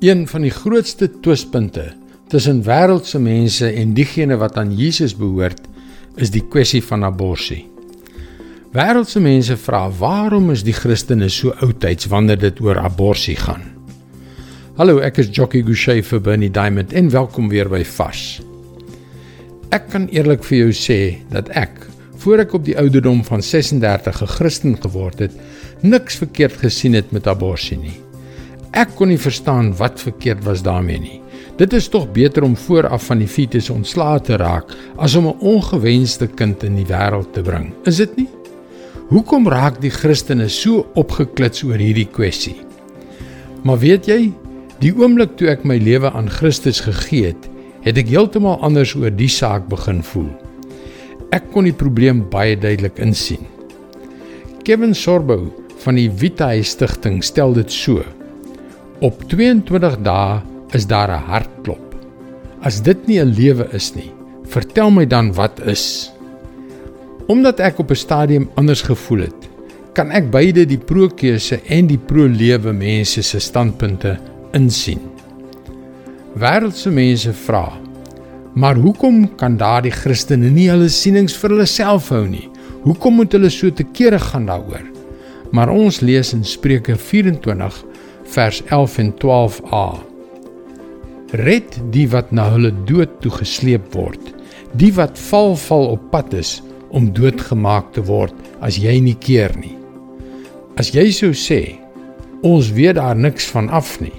Een van die grootste twispunte tussen wêreldse mense en diegene wat aan Jesus behoort, is die kwessie van abortus. Wêreldse mense vra waarom is die Christene so oudtyds wanneer dit oor abortus gaan. Hallo, ek is Jockey Gouchee vir Bernie Diamond en welkom weer by Fas. Ek kan eerlik vir jou sê dat ek voor ek op die ouderdom van 36 'n Christen geword het, niks verkeerd gesien het met abortus nie. Ek kon nie verstaan wat verkeerd was daarmee nie. Dit is tog beter om vooraf van die fetus ontslae te raak as om 'n ongewenste kind in die wêreld te bring. Is dit nie? Hoekom raak die Christene so opgeklits oor hierdie kwessie? Maar weet jy, die oomblik toe ek my lewe aan Christus gegee het, het ek heeltemal anders oor die saak begin voel. Ek kon die probleem baie duidelik insien. Kevin Sorbo van die Vitae Stichting stel dit so: Op 22 dae is daar 'n hartklop. As dit nie 'n lewe is nie, vertel my dan wat is. Omdat ek op 'n stadium anders gevoel het, kan ek beide die pro-keuse en die pro-lewe mense se standpunte insien. Wêreldse mense vra: "Maar hoekom kan daardie Christene nie hulle sienings vir hulle self hou nie? Hoekom moet hulle so te kere gaan daaroor?" Maar ons lees in Spreuke 24 vers 11 en 12a. Red die wat na hulle dood toe gesleep word, die wat val val op pad is om doodgemaak te word as jy nie keer nie. As jy sou sê, ons weet daar niks van af nie.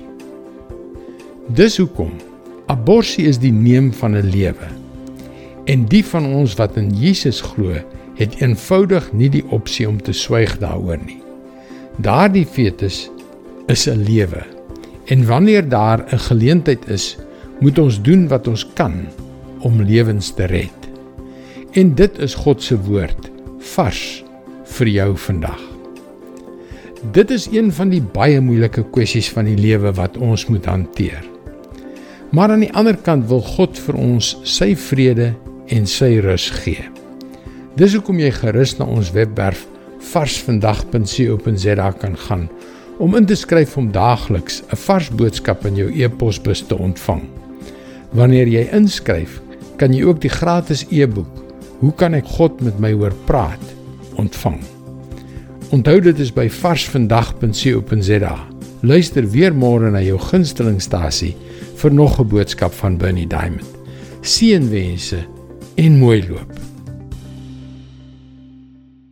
Dis hoekom abortus is die neem van 'n lewe. En die van ons wat in Jesus glo, het eenvoudig nie die opsie om te swyg daaroor nie. Daardie fetus is 'n lewe. En wanneer daar 'n geleentheid is, moet ons doen wat ons kan om lewens te red. En dit is God se woord vars vir jou vandag. Dit is een van die baie moeilike kwessies van die lewe wat ons moet hanteer. Maar aan die ander kant wil God vir ons sy vrede en sy rus gee. Dis hoekom jy gerus na ons webwerf varsvandag.co.za kan gaan om in te skryf om daagliks 'n vars boodskap in jou e-posbus te ontvang. Wanneer jy inskryf, kan jy ook die gratis e-boek Hoe kan ek God met my hoor praat ontvang. Onthou dit is by varsvandag.co.za. Luister weer môre na jou gunstelingstasie vir nog 'n boodskap van Bernie Diamond. Seënwense en mooi loop.